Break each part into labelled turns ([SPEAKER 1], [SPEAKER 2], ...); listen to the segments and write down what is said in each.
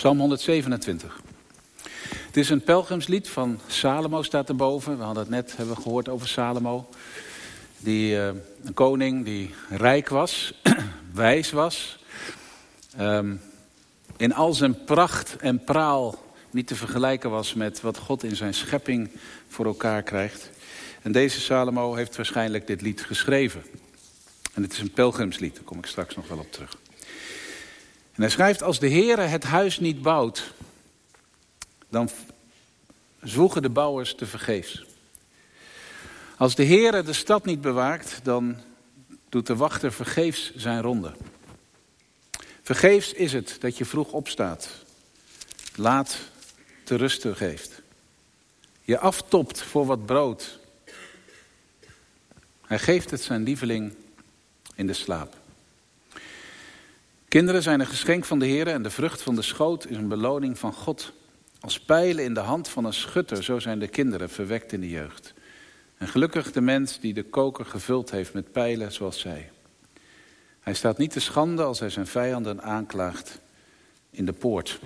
[SPEAKER 1] Psalm 127. Het is een pelgrimslied van Salomo, staat erboven. We hadden het net hebben gehoord over Salomo. Die, uh, een koning die rijk was, wijs was. Um, in al zijn pracht en praal niet te vergelijken was met wat God in zijn schepping voor elkaar krijgt. En deze Salomo heeft waarschijnlijk dit lied geschreven. En het is een pelgrimslied, daar kom ik straks nog wel op terug. En hij schrijft, als de Heere het huis niet bouwt, dan zwoegen de bouwers te vergeefs. Als de Heere de stad niet bewaakt, dan doet de wachter vergeefs zijn ronde. Vergeefs is het dat je vroeg opstaat, laat te rusten geeft. Je aftopt voor wat brood. Hij geeft het zijn lieveling in de slaap. Kinderen zijn een geschenk van de Heer en de vrucht van de schoot is een beloning van God. Als pijlen in de hand van een schutter, zo zijn de kinderen verwekt in de jeugd. En gelukkig de mens die de koker gevuld heeft met pijlen zoals zij. Hij staat niet te schande als hij zijn vijanden aanklaagt in de poort.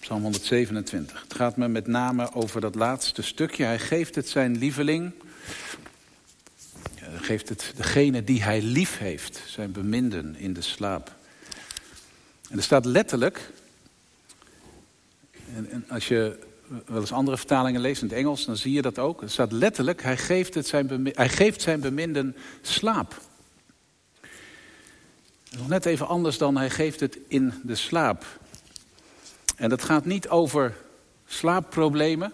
[SPEAKER 1] Psalm 127. Het gaat me met name over dat laatste stukje. Hij geeft het zijn lieveling. Geeft het degene die hij lief heeft, zijn beminden in de slaap. En er staat letterlijk, en, als je wel eens andere vertalingen leest in het Engels, dan zie je dat ook. Er staat letterlijk, hij geeft, het zijn, hij geeft zijn beminden slaap. Nog net even anders dan hij geeft het in de slaap. En dat gaat niet over slaapproblemen.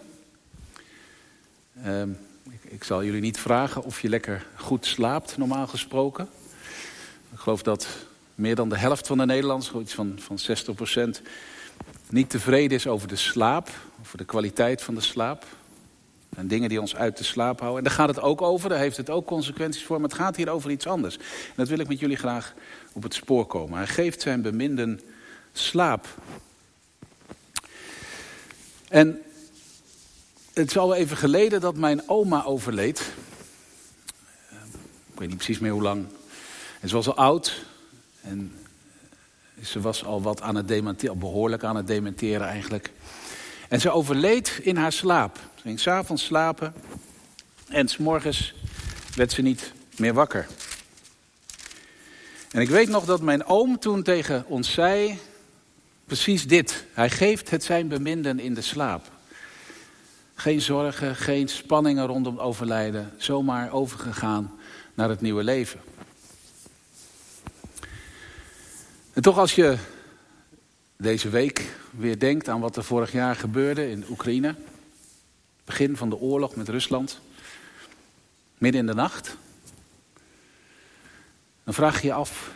[SPEAKER 1] Uh, ik, zal jullie niet vragen of je lekker goed slaapt, normaal gesproken. Ik geloof dat meer dan de helft van de Nederlanders, iets van, van 60%, niet tevreden is over de slaap, over de kwaliteit van de slaap. En dingen die ons uit de slaap houden. En daar gaat het ook over, daar heeft het ook consequenties voor. Maar het gaat hier over iets anders. En dat wil ik met jullie graag op het spoor komen. Hij geeft zijn beminden slaap. En het is al even geleden dat mijn oma overleed. Ik weet niet precies meer hoe lang. En ze was al oud. En ze was al wat aan het dementeren, behoorlijk aan het dementeren eigenlijk. En ze overleed in haar slaap. Ze ging s'avonds slapen. En s'morgens werd ze niet meer wakker. En ik weet nog dat mijn oom toen tegen ons zei precies dit. Hij geeft het zijn beminden in de slaap. Geen zorgen, geen spanningen rondom overlijden. Zomaar overgegaan naar het nieuwe leven. En toch als je deze week weer denkt aan wat er vorig jaar gebeurde in Oekraïne. Begin van de oorlog met Rusland. Midden in de nacht. Dan vraag je je af,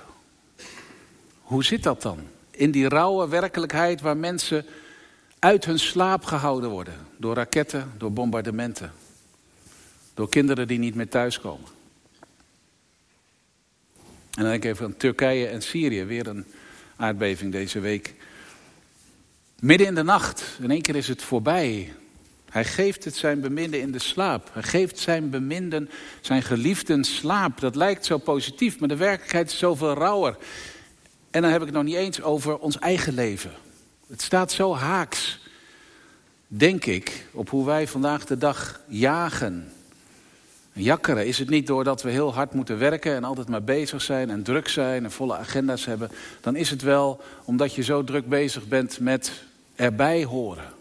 [SPEAKER 1] hoe zit dat dan? In die rauwe werkelijkheid waar mensen uit hun slaap gehouden worden. Door raketten, door bombardementen. Door kinderen die niet meer thuiskomen. En dan denk ik even aan Turkije en Syrië. Weer een aardbeving deze week. Midden in de nacht. In één keer is het voorbij. Hij geeft het zijn beminden in de slaap. Hij geeft zijn beminden, zijn geliefden slaap. Dat lijkt zo positief, maar de werkelijkheid is zoveel rauwer. En dan heb ik het nog niet eens over ons eigen leven. Het staat zo haaks, denk ik, op hoe wij vandaag de dag jagen. Jakkeren is het niet doordat we heel hard moeten werken en altijd maar bezig zijn en druk zijn en volle agenda's hebben. Dan is het wel omdat je zo druk bezig bent met erbij horen.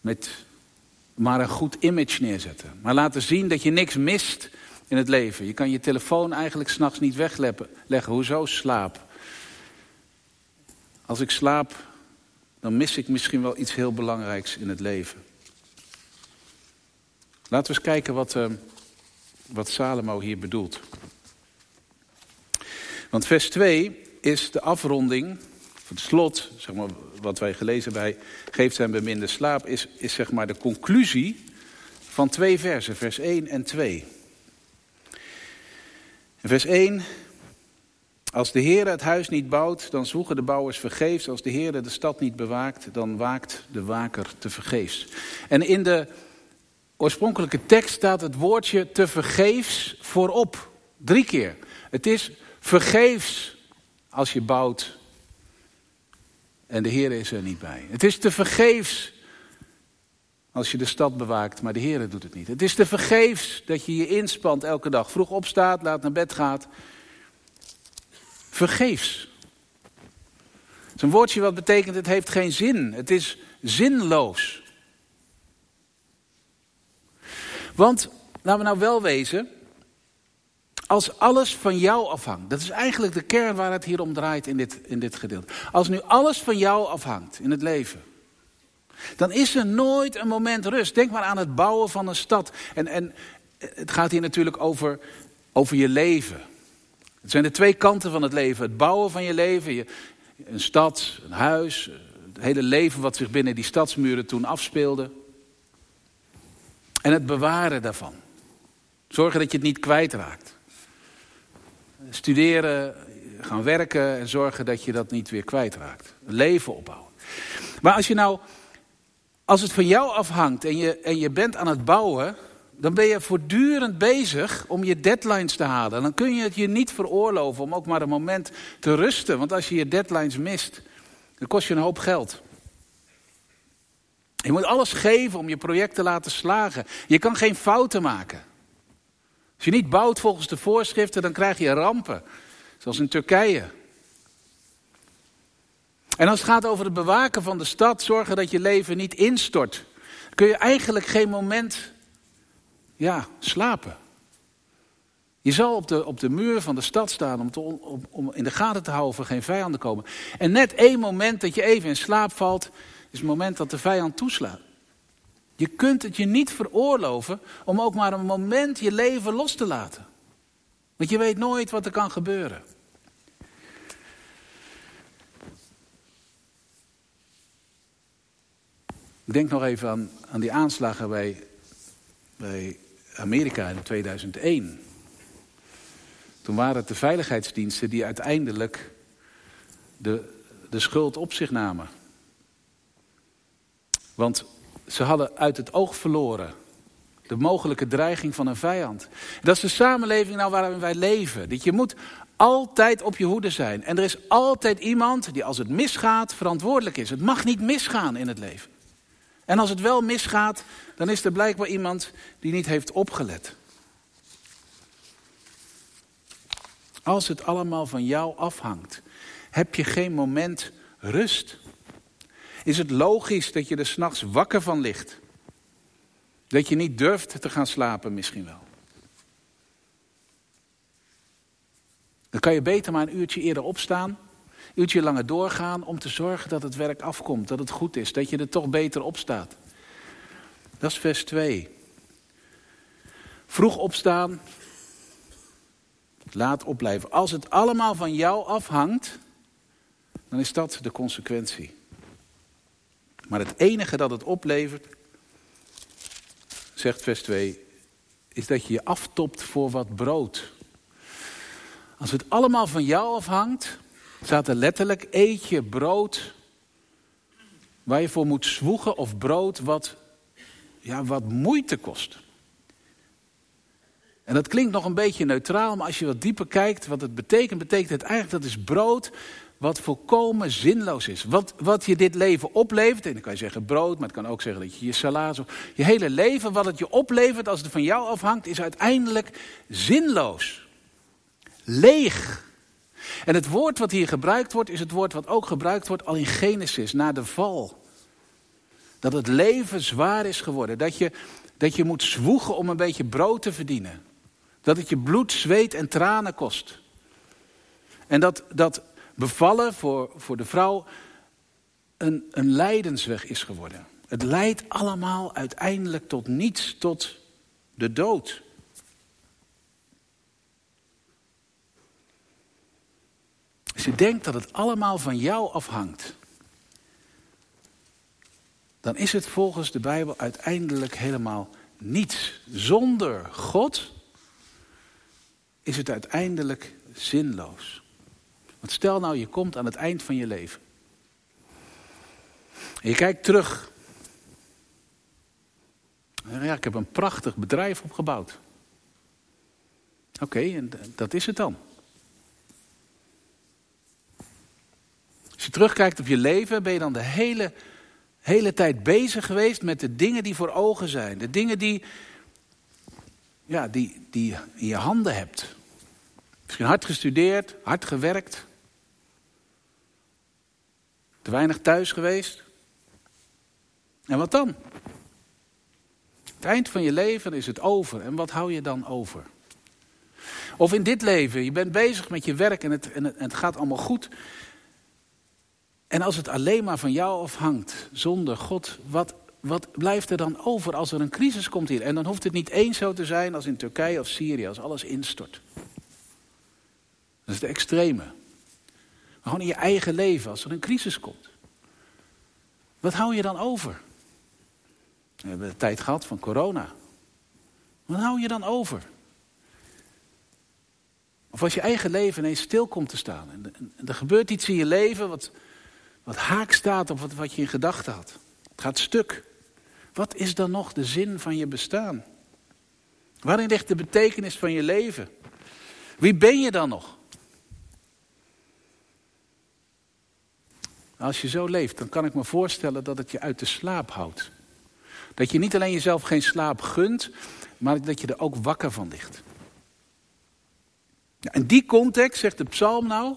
[SPEAKER 1] Met maar een goed image neerzetten. Maar laten zien dat je niks mist in het leven. Je kan je telefoon eigenlijk s'nachts niet wegleggen. Hoezo slaap? Als ik slaap, dan mis ik misschien wel iets heel belangrijks in het leven. Laten we eens kijken wat, uh, wat Salomo hier bedoelt. Want vers 2 is de afronding, het slot, zeg maar, wat wij gelezen bij geeft zijn beminde slaap, is, is zeg maar de conclusie van twee versen, vers 1 en 2. In vers 1, als de Heer het huis niet bouwt, dan zwoegen de bouwers vergeefs. Als de Heer de stad niet bewaakt, dan waakt de waker te vergeefs. En in de oorspronkelijke tekst staat het woordje te vergeefs voorop. Drie keer. Het is vergeefs als je bouwt en de Heer is er niet bij. Het is te vergeefs als je de stad bewaakt, maar de Heer doet het niet. Het is te vergeefs dat je je inspant elke dag. Vroeg opstaat, laat naar bed gaat. Vergeefs. Het is een woordje wat betekent het heeft geen zin. Het is zinloos. Want, laten we nou wel wezen, als alles van jou afhangt, dat is eigenlijk de kern waar het hier om draait in dit, in dit gedeelte. Als nu alles van jou afhangt in het leven, dan is er nooit een moment rust. Denk maar aan het bouwen van een stad. En, en het gaat hier natuurlijk over, over je leven. Het zijn de twee kanten van het leven. Het bouwen van je leven, je, een stad, een huis, het hele leven wat zich binnen die stadsmuren toen afspeelde. En het bewaren daarvan. Zorgen dat je het niet kwijtraakt. Studeren, gaan werken en zorgen dat je dat niet weer kwijtraakt. Leven opbouwen. Maar als je nou, als het van jou afhangt en je, en je bent aan het bouwen, dan ben je voortdurend bezig om je deadlines te halen. Dan kun je het je niet veroorloven om ook maar een moment te rusten. Want als je je deadlines mist, dan kost je een hoop geld. Je moet alles geven om je project te laten slagen. Je kan geen fouten maken. Als je niet bouwt volgens de voorschriften, dan krijg je rampen. Zoals in Turkije. En als het gaat over het bewaken van de stad, zorgen dat je leven niet instort, kun je eigenlijk geen moment ja, slapen. Je zal op de, op de muur van de stad staan om, te, om, om in de gaten te houden of er geen vijanden komen. En net één moment dat je even in slaap valt, is het moment dat de vijand toeslaat. Je kunt het je niet veroorloven om ook maar een moment je leven los te laten. Want je weet nooit wat er kan gebeuren. Ik denk nog even aan, aan die aanslagen bij, bij Amerika in 2001. Toen waren het de veiligheidsdiensten die uiteindelijk de, de schuld op zich namen. Want ze hadden uit het oog verloren de mogelijke dreiging van een vijand. Dat is de samenleving nou waarin wij leven. Dat je moet altijd op je hoede zijn. En er is altijd iemand die als het misgaat verantwoordelijk is. Het mag niet misgaan in het leven. En als het wel misgaat, dan is er blijkbaar iemand die niet heeft opgelet. Als het allemaal van jou afhangt, heb je geen moment rust. Is het logisch dat je er s'nachts wakker van ligt? Dat je niet durft te gaan slapen misschien wel. Dan kan je beter maar een uurtje eerder opstaan, uurtje langer doorgaan om te zorgen dat het werk afkomt, dat het goed is, dat je er toch beter op staat. Dat is vers 2. Vroeg opstaan, laat opblijven. Als het allemaal van jou afhangt, dan is dat de consequentie. Maar het enige dat het oplevert, zegt vers 2, is dat je je aftopt voor wat brood. Als het allemaal van jou afhangt, staat er letterlijk, eet je brood waar je voor moet zwoegen of brood wat, ja, wat moeite kost. En dat klinkt nog een beetje neutraal, maar als je wat dieper kijkt, wat het betekent, betekent het eigenlijk dat is brood wat volkomen zinloos is. Wat, wat je dit leven oplevert, en dan kan je zeggen brood, maar het kan ook zeggen dat je je salade, je hele leven, wat het je oplevert als het van jou afhangt, is uiteindelijk zinloos. Leeg. En het woord wat hier gebruikt wordt, is het woord wat ook gebruikt wordt al in Genesis, na de val. Dat het leven zwaar is geworden. Dat je, dat je moet zwoegen om een beetje brood te verdienen. Dat het je bloed, zweet en tranen kost. En dat, dat bevallen voor, voor de vrouw een, een lijdensweg is geworden. Het leidt allemaal uiteindelijk tot niets, tot de dood. Je denkt dat het allemaal van jou afhangt, dan is het volgens de Bijbel uiteindelijk helemaal niets. Zonder God is het uiteindelijk zinloos. Want stel nou, je komt aan het eind van je leven. En je kijkt terug. Ja, ik heb een prachtig bedrijf opgebouwd. Oké, en dat is het dan. Als je terugkijkt op je leven, ben je dan de hele, hele tijd bezig geweest met de dingen die voor ogen zijn. De dingen die, ja, die, die in je handen hebt. Misschien hard gestudeerd, hard gewerkt. Te weinig thuis geweest. En wat dan? Het eind van je leven is het over. En wat hou je dan over? Of in dit leven, je bent bezig met je werk en het, en het, en het gaat allemaal goed. En als het alleen maar van jou afhangt, zonder God, wat, wat blijft er dan over als er een crisis komt hier? En dan hoeft het niet eens zo te zijn als in Turkije of Syrië, als alles instort. Dat is de extreme. Maar gewoon in je eigen leven, als er een crisis komt. Wat hou je dan over? We hebben de tijd gehad van corona. Wat hou je dan over? Of als je eigen leven ineens stil komt te staan. En er gebeurt iets in je leven wat, wat haak staat op wat, je in gedachten had. Het gaat stuk. Wat is dan nog de zin van je bestaan? Waarin ligt de betekenis van je leven? Wie ben je dan nog? Als je zo leeft, dan kan ik me voorstellen dat het je uit de slaap houdt. Dat je niet alleen jezelf geen slaap gunt, maar dat je er ook wakker van ligt. in die context zegt de psalm nou,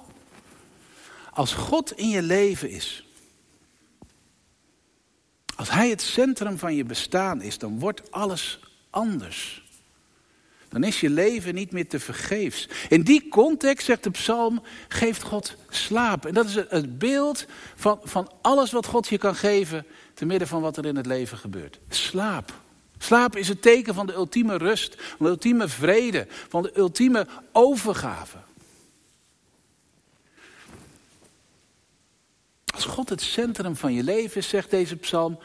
[SPEAKER 1] als God in je leven is, als Hij het centrum van je bestaan is, dan wordt alles anders. Dan is je leven niet meer te vergeefs. In die context, zegt de psalm, geeft God slaap. En dat is het beeld van, van alles wat God je kan geven, te midden van wat er in het leven gebeurt. Slaap. Slaap is het teken van de ultieme rust, van de ultieme vrede, van de ultieme overgave. Als God het centrum van je leven is, zegt deze psalm,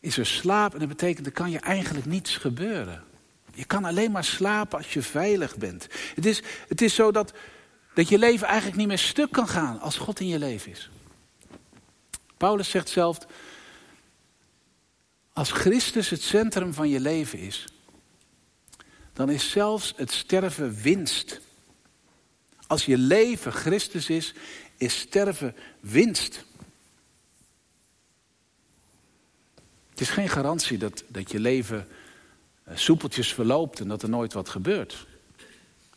[SPEAKER 1] is er slaap en dat betekent er kan je eigenlijk niets gebeuren. Je kan alleen maar slapen als je veilig bent. Het is, het is zo dat, dat je leven eigenlijk niet meer stuk kan gaan als God in je leven is. Paulus zegt zelf, als Christus het centrum van je leven is, dan is zelfs het sterven winst. Als je leven Christus is, is sterven winst. Het is geen garantie dat, dat je leven eh, soepeltjes verloopt en dat er nooit wat gebeurt.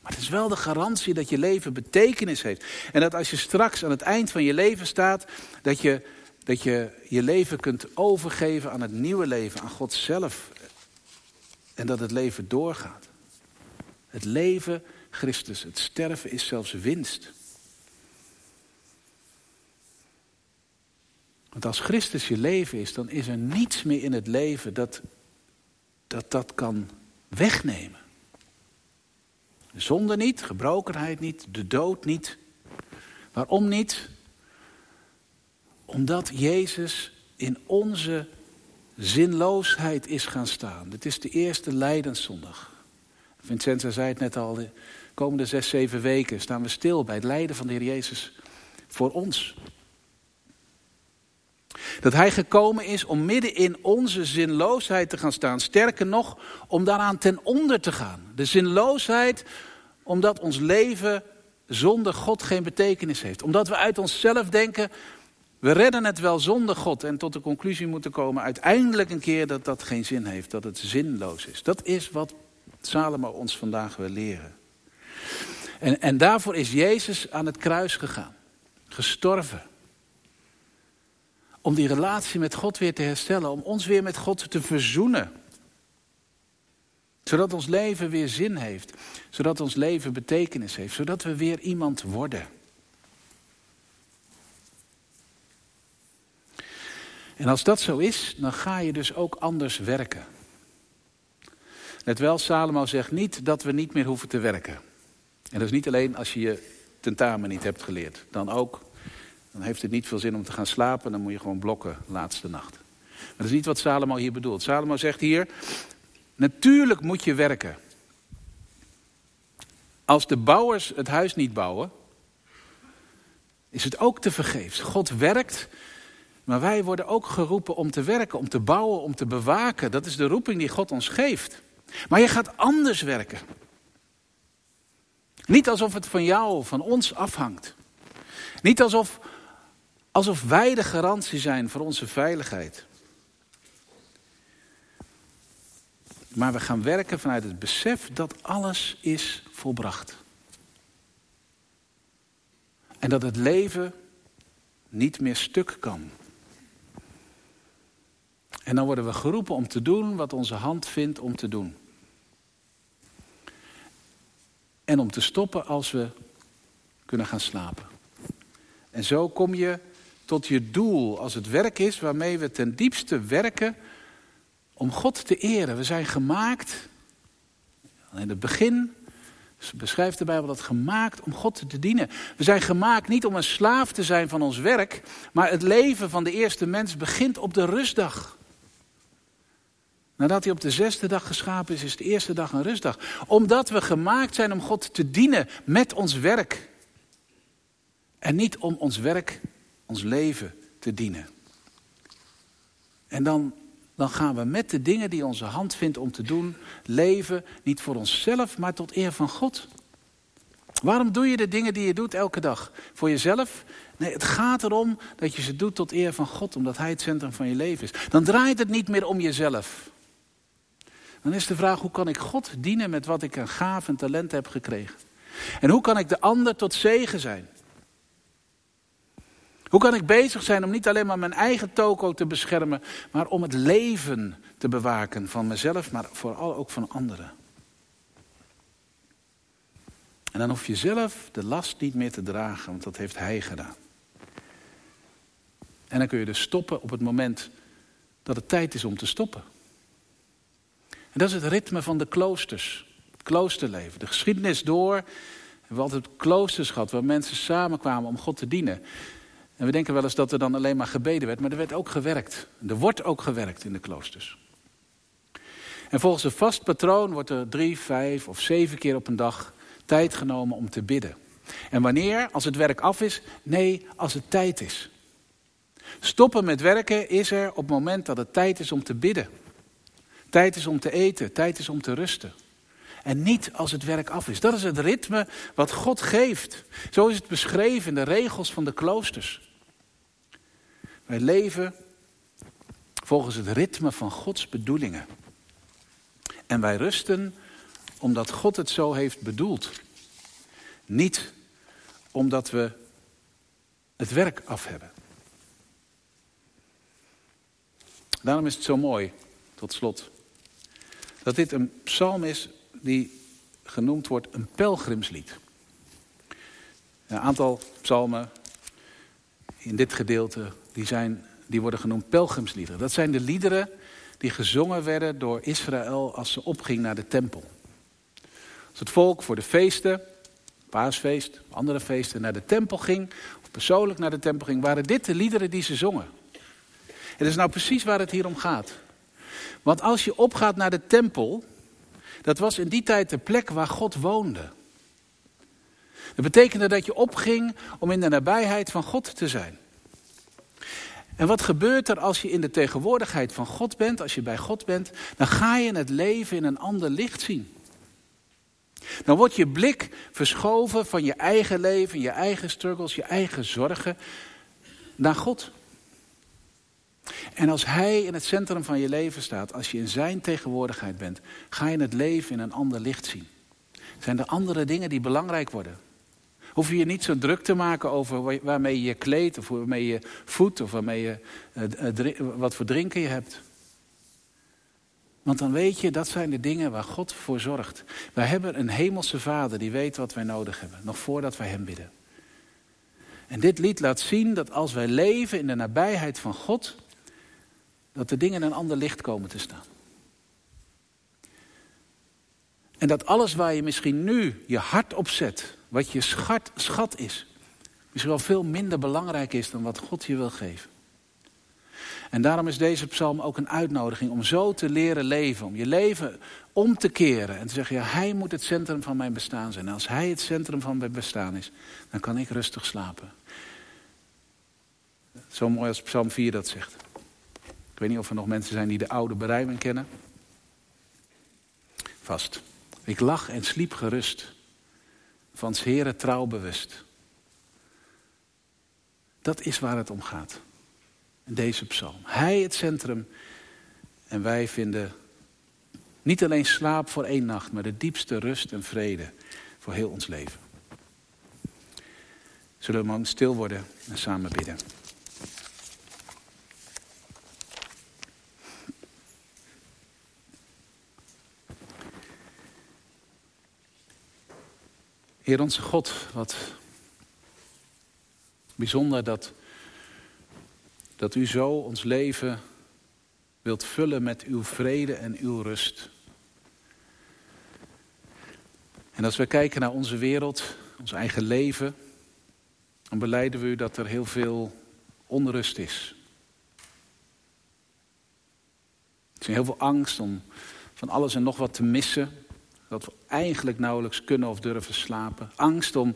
[SPEAKER 1] Maar het is wel de garantie dat je leven betekenis heeft. En dat als je straks aan het eind van je leven staat, dat je dat je je leven kunt overgeven aan het nieuwe leven, aan God zelf. En dat het leven doorgaat. Het leven Christus, het sterven is zelfs winst. Want als Christus je leven is, dan is er niets meer in het leven dat dat, dat kan wegnemen. De zonde niet, gebrokenheid niet, de dood niet. Waarom niet? Omdat Jezus in onze zinloosheid is gaan staan. Dit is de eerste lijdenszondag. Vincenza zei het net al, komende zes, zeven weken staan we stil bij het lijden van de Heer Jezus voor ons. Dat Hij gekomen is om midden in onze zinloosheid te gaan staan. Sterker nog, om daaraan ten onder te gaan. De zinloosheid omdat ons leven zonder God geen betekenis heeft. Omdat we uit onszelf denken, we redden het wel zonder God en tot de conclusie moeten komen uiteindelijk een keer dat dat geen zin heeft, dat het zinloos is. Dat is wat Salomo ons vandaag wil leren. En, en daarvoor is Jezus aan het kruis gegaan, gestorven. Om die relatie met God weer te herstellen, om ons weer met God te verzoenen. Zodat ons leven weer zin heeft, zodat ons leven betekenis heeft, zodat we weer iemand worden. En als dat zo is, dan ga je dus ook anders werken. Net wel, Salomo zegt niet dat we niet meer hoeven te werken. En dat is niet alleen als je je tentamen niet hebt geleerd. Dan ook, dan heeft het niet veel zin om te gaan slapen. Dan moet je gewoon blokken laatste nacht. Maar dat is niet wat Salomo hier bedoelt. Salomo zegt hier, natuurlijk moet je werken. Als de bouwers het huis niet bouwen, is het ook te vergeefs. God werkt maar wij worden ook geroepen om te werken, om te bouwen, om te bewaken. Dat is de roeping die God ons geeft. Maar je gaat anders werken. Niet alsof het van jou, van ons afhangt. Niet alsof Alsof wij de garantie zijn voor onze veiligheid. Maar we gaan werken vanuit het besef dat alles is volbracht. En dat het leven niet meer stuk kan. En dan worden we geroepen om te doen wat onze hand vindt om te doen. En om te stoppen als we kunnen gaan slapen. En zo kom je tot je doel als het werk is waarmee we ten diepste werken om God te eren. We zijn gemaakt, in het begin beschrijft de Bijbel dat gemaakt om God te dienen. We zijn gemaakt niet om een slaaf te zijn van ons werk, maar het leven van de eerste mens begint op de rustdag. Nadat hij op de zesde dag geschapen is, is de eerste dag een rustdag. Omdat we gemaakt zijn om God te dienen met ons werk. En niet om ons werk, ons leven te dienen. En dan, dan gaan we met de dingen die onze hand vindt om te doen, leven niet voor onszelf, maar tot eer van God. Waarom doe je de dingen die je doet elke dag? Voor jezelf? Nee, het gaat erom dat je ze doet tot eer van God, omdat Hij het centrum van je leven is. Dan draait het niet meer om jezelf. Dan is de vraag, hoe kan ik God dienen met wat ik aan gaaf en talent heb gekregen? En hoe kan ik de ander tot zegen zijn? Hoe kan ik bezig zijn om niet alleen maar mijn eigen toko te beschermen, maar om het leven te bewaken van mezelf, maar vooral ook van anderen? En dan hoef je zelf de last niet meer te dragen, want dat heeft hij gedaan. En dan kun je dus stoppen op het moment dat het tijd is om te stoppen. En dat is het ritme van de kloosters. Het kloosterleven. De geschiedenis door hebben we altijd kloosters gehad waar mensen samenkwamen om God te dienen. En we denken wel eens dat er dan alleen maar gebeden werd, maar er werd ook gewerkt. Er wordt ook gewerkt in de kloosters. En volgens een vast patroon wordt er drie, vijf of zeven keer op een dag tijd genomen om te bidden. En wanneer? Als het werk af is? Nee, als het tijd is. Stoppen met werken is er op het moment dat het tijd is om te bidden. Tijd is om te eten, tijd is om te rusten. En niet als het werk af is. Dat is het ritme wat God geeft. Zo is het beschreven in de regels van de kloosters. Wij leven volgens het ritme van Gods bedoelingen. En wij rusten omdat God het zo heeft bedoeld. Niet omdat we het werk af hebben. Daarom is het zo mooi, tot slot, dat dit een psalm is die genoemd wordt een pelgrimslied. Een aantal psalmen in dit gedeelte die, zijn, die worden genoemd pelgrimsliederen. Dat zijn de liederen die gezongen werden door Israël als ze opging naar de tempel. Als het volk voor de feesten, paasfeest, andere feesten, naar de tempel ging, of persoonlijk naar de tempel ging, waren dit de liederen die ze zongen. En dat is nou precies waar het hier om gaat. Want als je opgaat naar de tempel, dat was in die tijd de plek waar God woonde. Dat betekende dat je opging om in de nabijheid van God te zijn. En wat gebeurt er als je in de tegenwoordigheid van God bent, als je bij God bent? Dan ga je het leven in een ander licht zien. Dan wordt je blik verschoven van je eigen leven, je eigen struggles, je eigen zorgen naar God. En als Hij in het centrum van je leven staat, als je in Zijn tegenwoordigheid bent, ga je het leven in een ander licht zien. Zijn er andere dingen die belangrijk worden? Hoef je je niet zo druk te maken over waarmee je je kleedt, of waarmee je voedt, of waarmee je, uh, wat voor drinken je hebt. Want dan weet je, dat zijn de dingen waar God voor zorgt. Wij hebben een hemelse vader die weet wat wij nodig hebben, nog voordat wij hem bidden. En dit lied laat zien dat als wij leven in de nabijheid van God, dat de dingen in een ander licht komen te staan. En dat alles waar je misschien nu je hart op zet, wat je schat, schat is, misschien wel veel minder belangrijk is dan wat God je wil geven. En daarom is deze psalm ook een uitnodiging om zo te leren leven. Om je leven om te keren en te zeggen, ja, hij moet het centrum van mijn bestaan zijn. En als hij het centrum van mijn bestaan is, dan kan ik rustig slapen. Zo mooi als psalm 4 dat zegt. Ik weet niet of er nog mensen zijn die de oude berijming kennen. Vast. Ik lag en sliep gerust, van s Heren trouw bewust. Dat is waar het om gaat. Deze psalm. Hij het centrum. En wij vinden niet alleen slaap voor één nacht, maar de diepste rust en vrede voor heel ons leven. Zullen we maar stil worden en samen bidden. Heer onze God, wat bijzonder dat, dat u zo ons leven wilt vullen met uw vrede en uw rust. En als we kijken naar onze wereld, ons eigen leven, dan beleiden we u dat er heel veel onrust is. Er is heel veel angst om van alles en nog wat te missen. Dat we eigenlijk nauwelijks kunnen of durven slapen. Angst om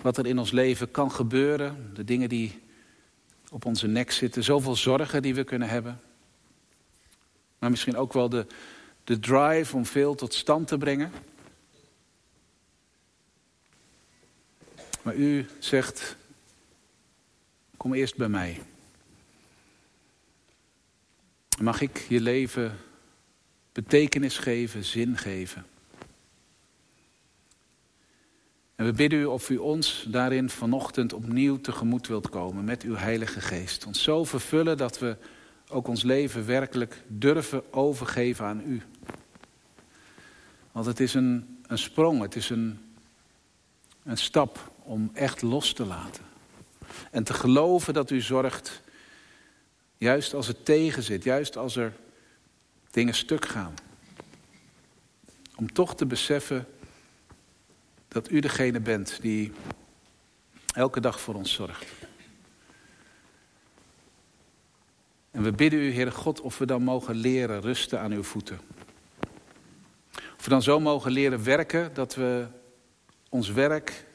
[SPEAKER 1] wat er in ons leven kan gebeuren. De dingen die op onze nek zitten. Zoveel zorgen die we kunnen hebben. Maar misschien ook wel de, de drive om veel tot stand te brengen. Maar u zegt, kom eerst bij mij. Mag ik je leven betekenis geven, zin geven. En we bidden u of u ons daarin vanochtend opnieuw tegemoet wilt komen met uw Heilige Geest. Ons zo vervullen dat we ook ons leven werkelijk durven overgeven aan u. Want het is een, een sprong, het is een, een stap om echt los te laten. En te geloven dat u zorgt, juist als het tegenzit, juist als er dingen stuk gaan. Om toch te beseffen dat u degene bent die elke dag voor ons zorgt. En we bidden u, Heere God, of we dan mogen leren rusten aan uw voeten. Of we dan zo mogen leren werken dat we ons werk,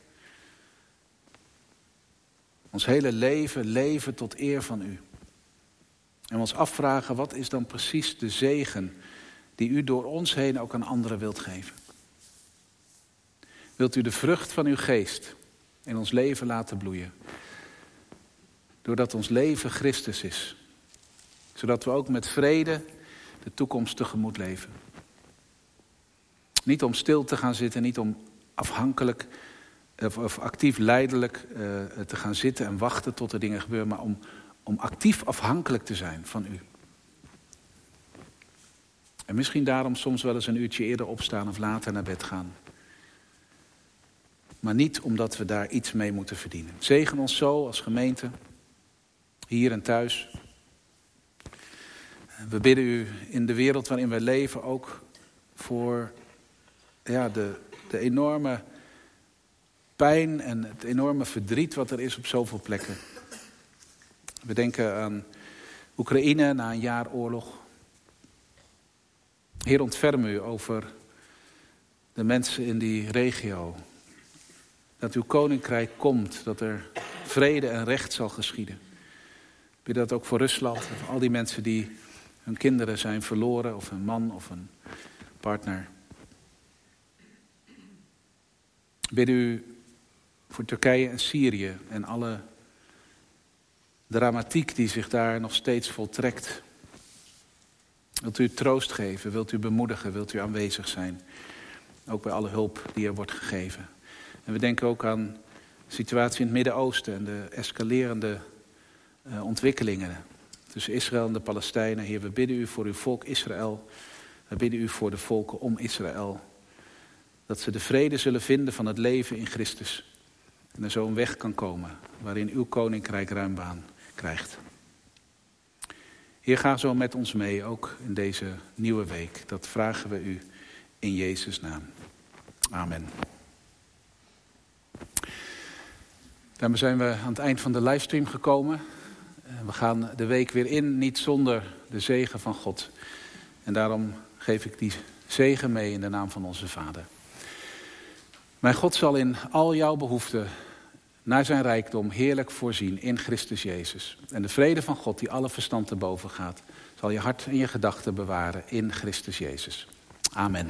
[SPEAKER 1] ons hele leven leven tot eer van u. En ons afvragen, wat is dan precies de zegen die u door ons heen ook aan anderen wilt geven? Wilt u de vrucht van uw geest in ons leven laten bloeien? Doordat ons leven Christus is. Zodat we ook met vrede de toekomst tegemoet leven. Niet om stil te gaan zitten, niet om afhankelijk of, actief leidelijk uh, te gaan zitten en wachten tot er dingen gebeuren, maar om, om actief afhankelijk te zijn van u. En misschien daarom soms wel eens een uurtje eerder opstaan of later naar bed gaan maar niet omdat we daar iets mee moeten verdienen. Zegen ons zo als gemeente, hier en thuis. We bidden u in de wereld waarin wij leven ook voor ja, de, de enorme pijn en het enorme verdriet wat er is op zoveel plekken. We denken aan Oekraïne na een jaar oorlog. Heer, ontferm u over de mensen in die regio dat uw koninkrijk komt, dat er vrede en recht zal geschieden. Ik bid dat ook voor Rusland, voor al die mensen die hun kinderen zijn verloren, of een man of een partner. Ik bid u voor Turkije en Syrië en alle dramatiek die zich daar nog steeds voltrekt. Wilt u troost geven, wilt u bemoedigen, wilt u aanwezig zijn. Ook bij alle hulp die er wordt gegeven. En we denken ook aan de situatie in het Midden-Oosten en de escalerende uh, ontwikkelingen tussen Israël en de Palestijnen. Heer, we bidden u voor uw volk Israël. We bidden u voor de volken om Israël. Dat ze de vrede zullen vinden van het leven in Christus. En er zo een weg kan komen waarin uw koninkrijk ruimbaan krijgt. Heer, ga zo met ons mee, ook in deze nieuwe week. Dat vragen we u in Jezus' naam. Amen. Daarmee zijn we aan het eind van de livestream gekomen. We gaan de week weer in, niet zonder de zegen van God. En daarom geef ik die zegen mee in de naam van onze Vader. Mijn God zal in al jouw behoeften naar zijn rijkdom heerlijk voorzien in Christus Jezus. En de vrede van God, die alle verstand te boven gaat, zal je hart en je gedachten bewaren in Christus Jezus. Amen.